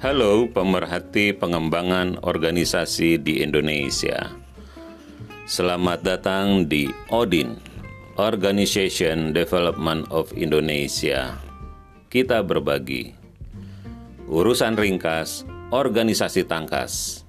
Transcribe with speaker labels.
Speaker 1: Halo pemerhati pengembangan organisasi di Indonesia. Selamat datang di ODIN, Organization Development of Indonesia. Kita berbagi. Urusan ringkas, organisasi tangkas.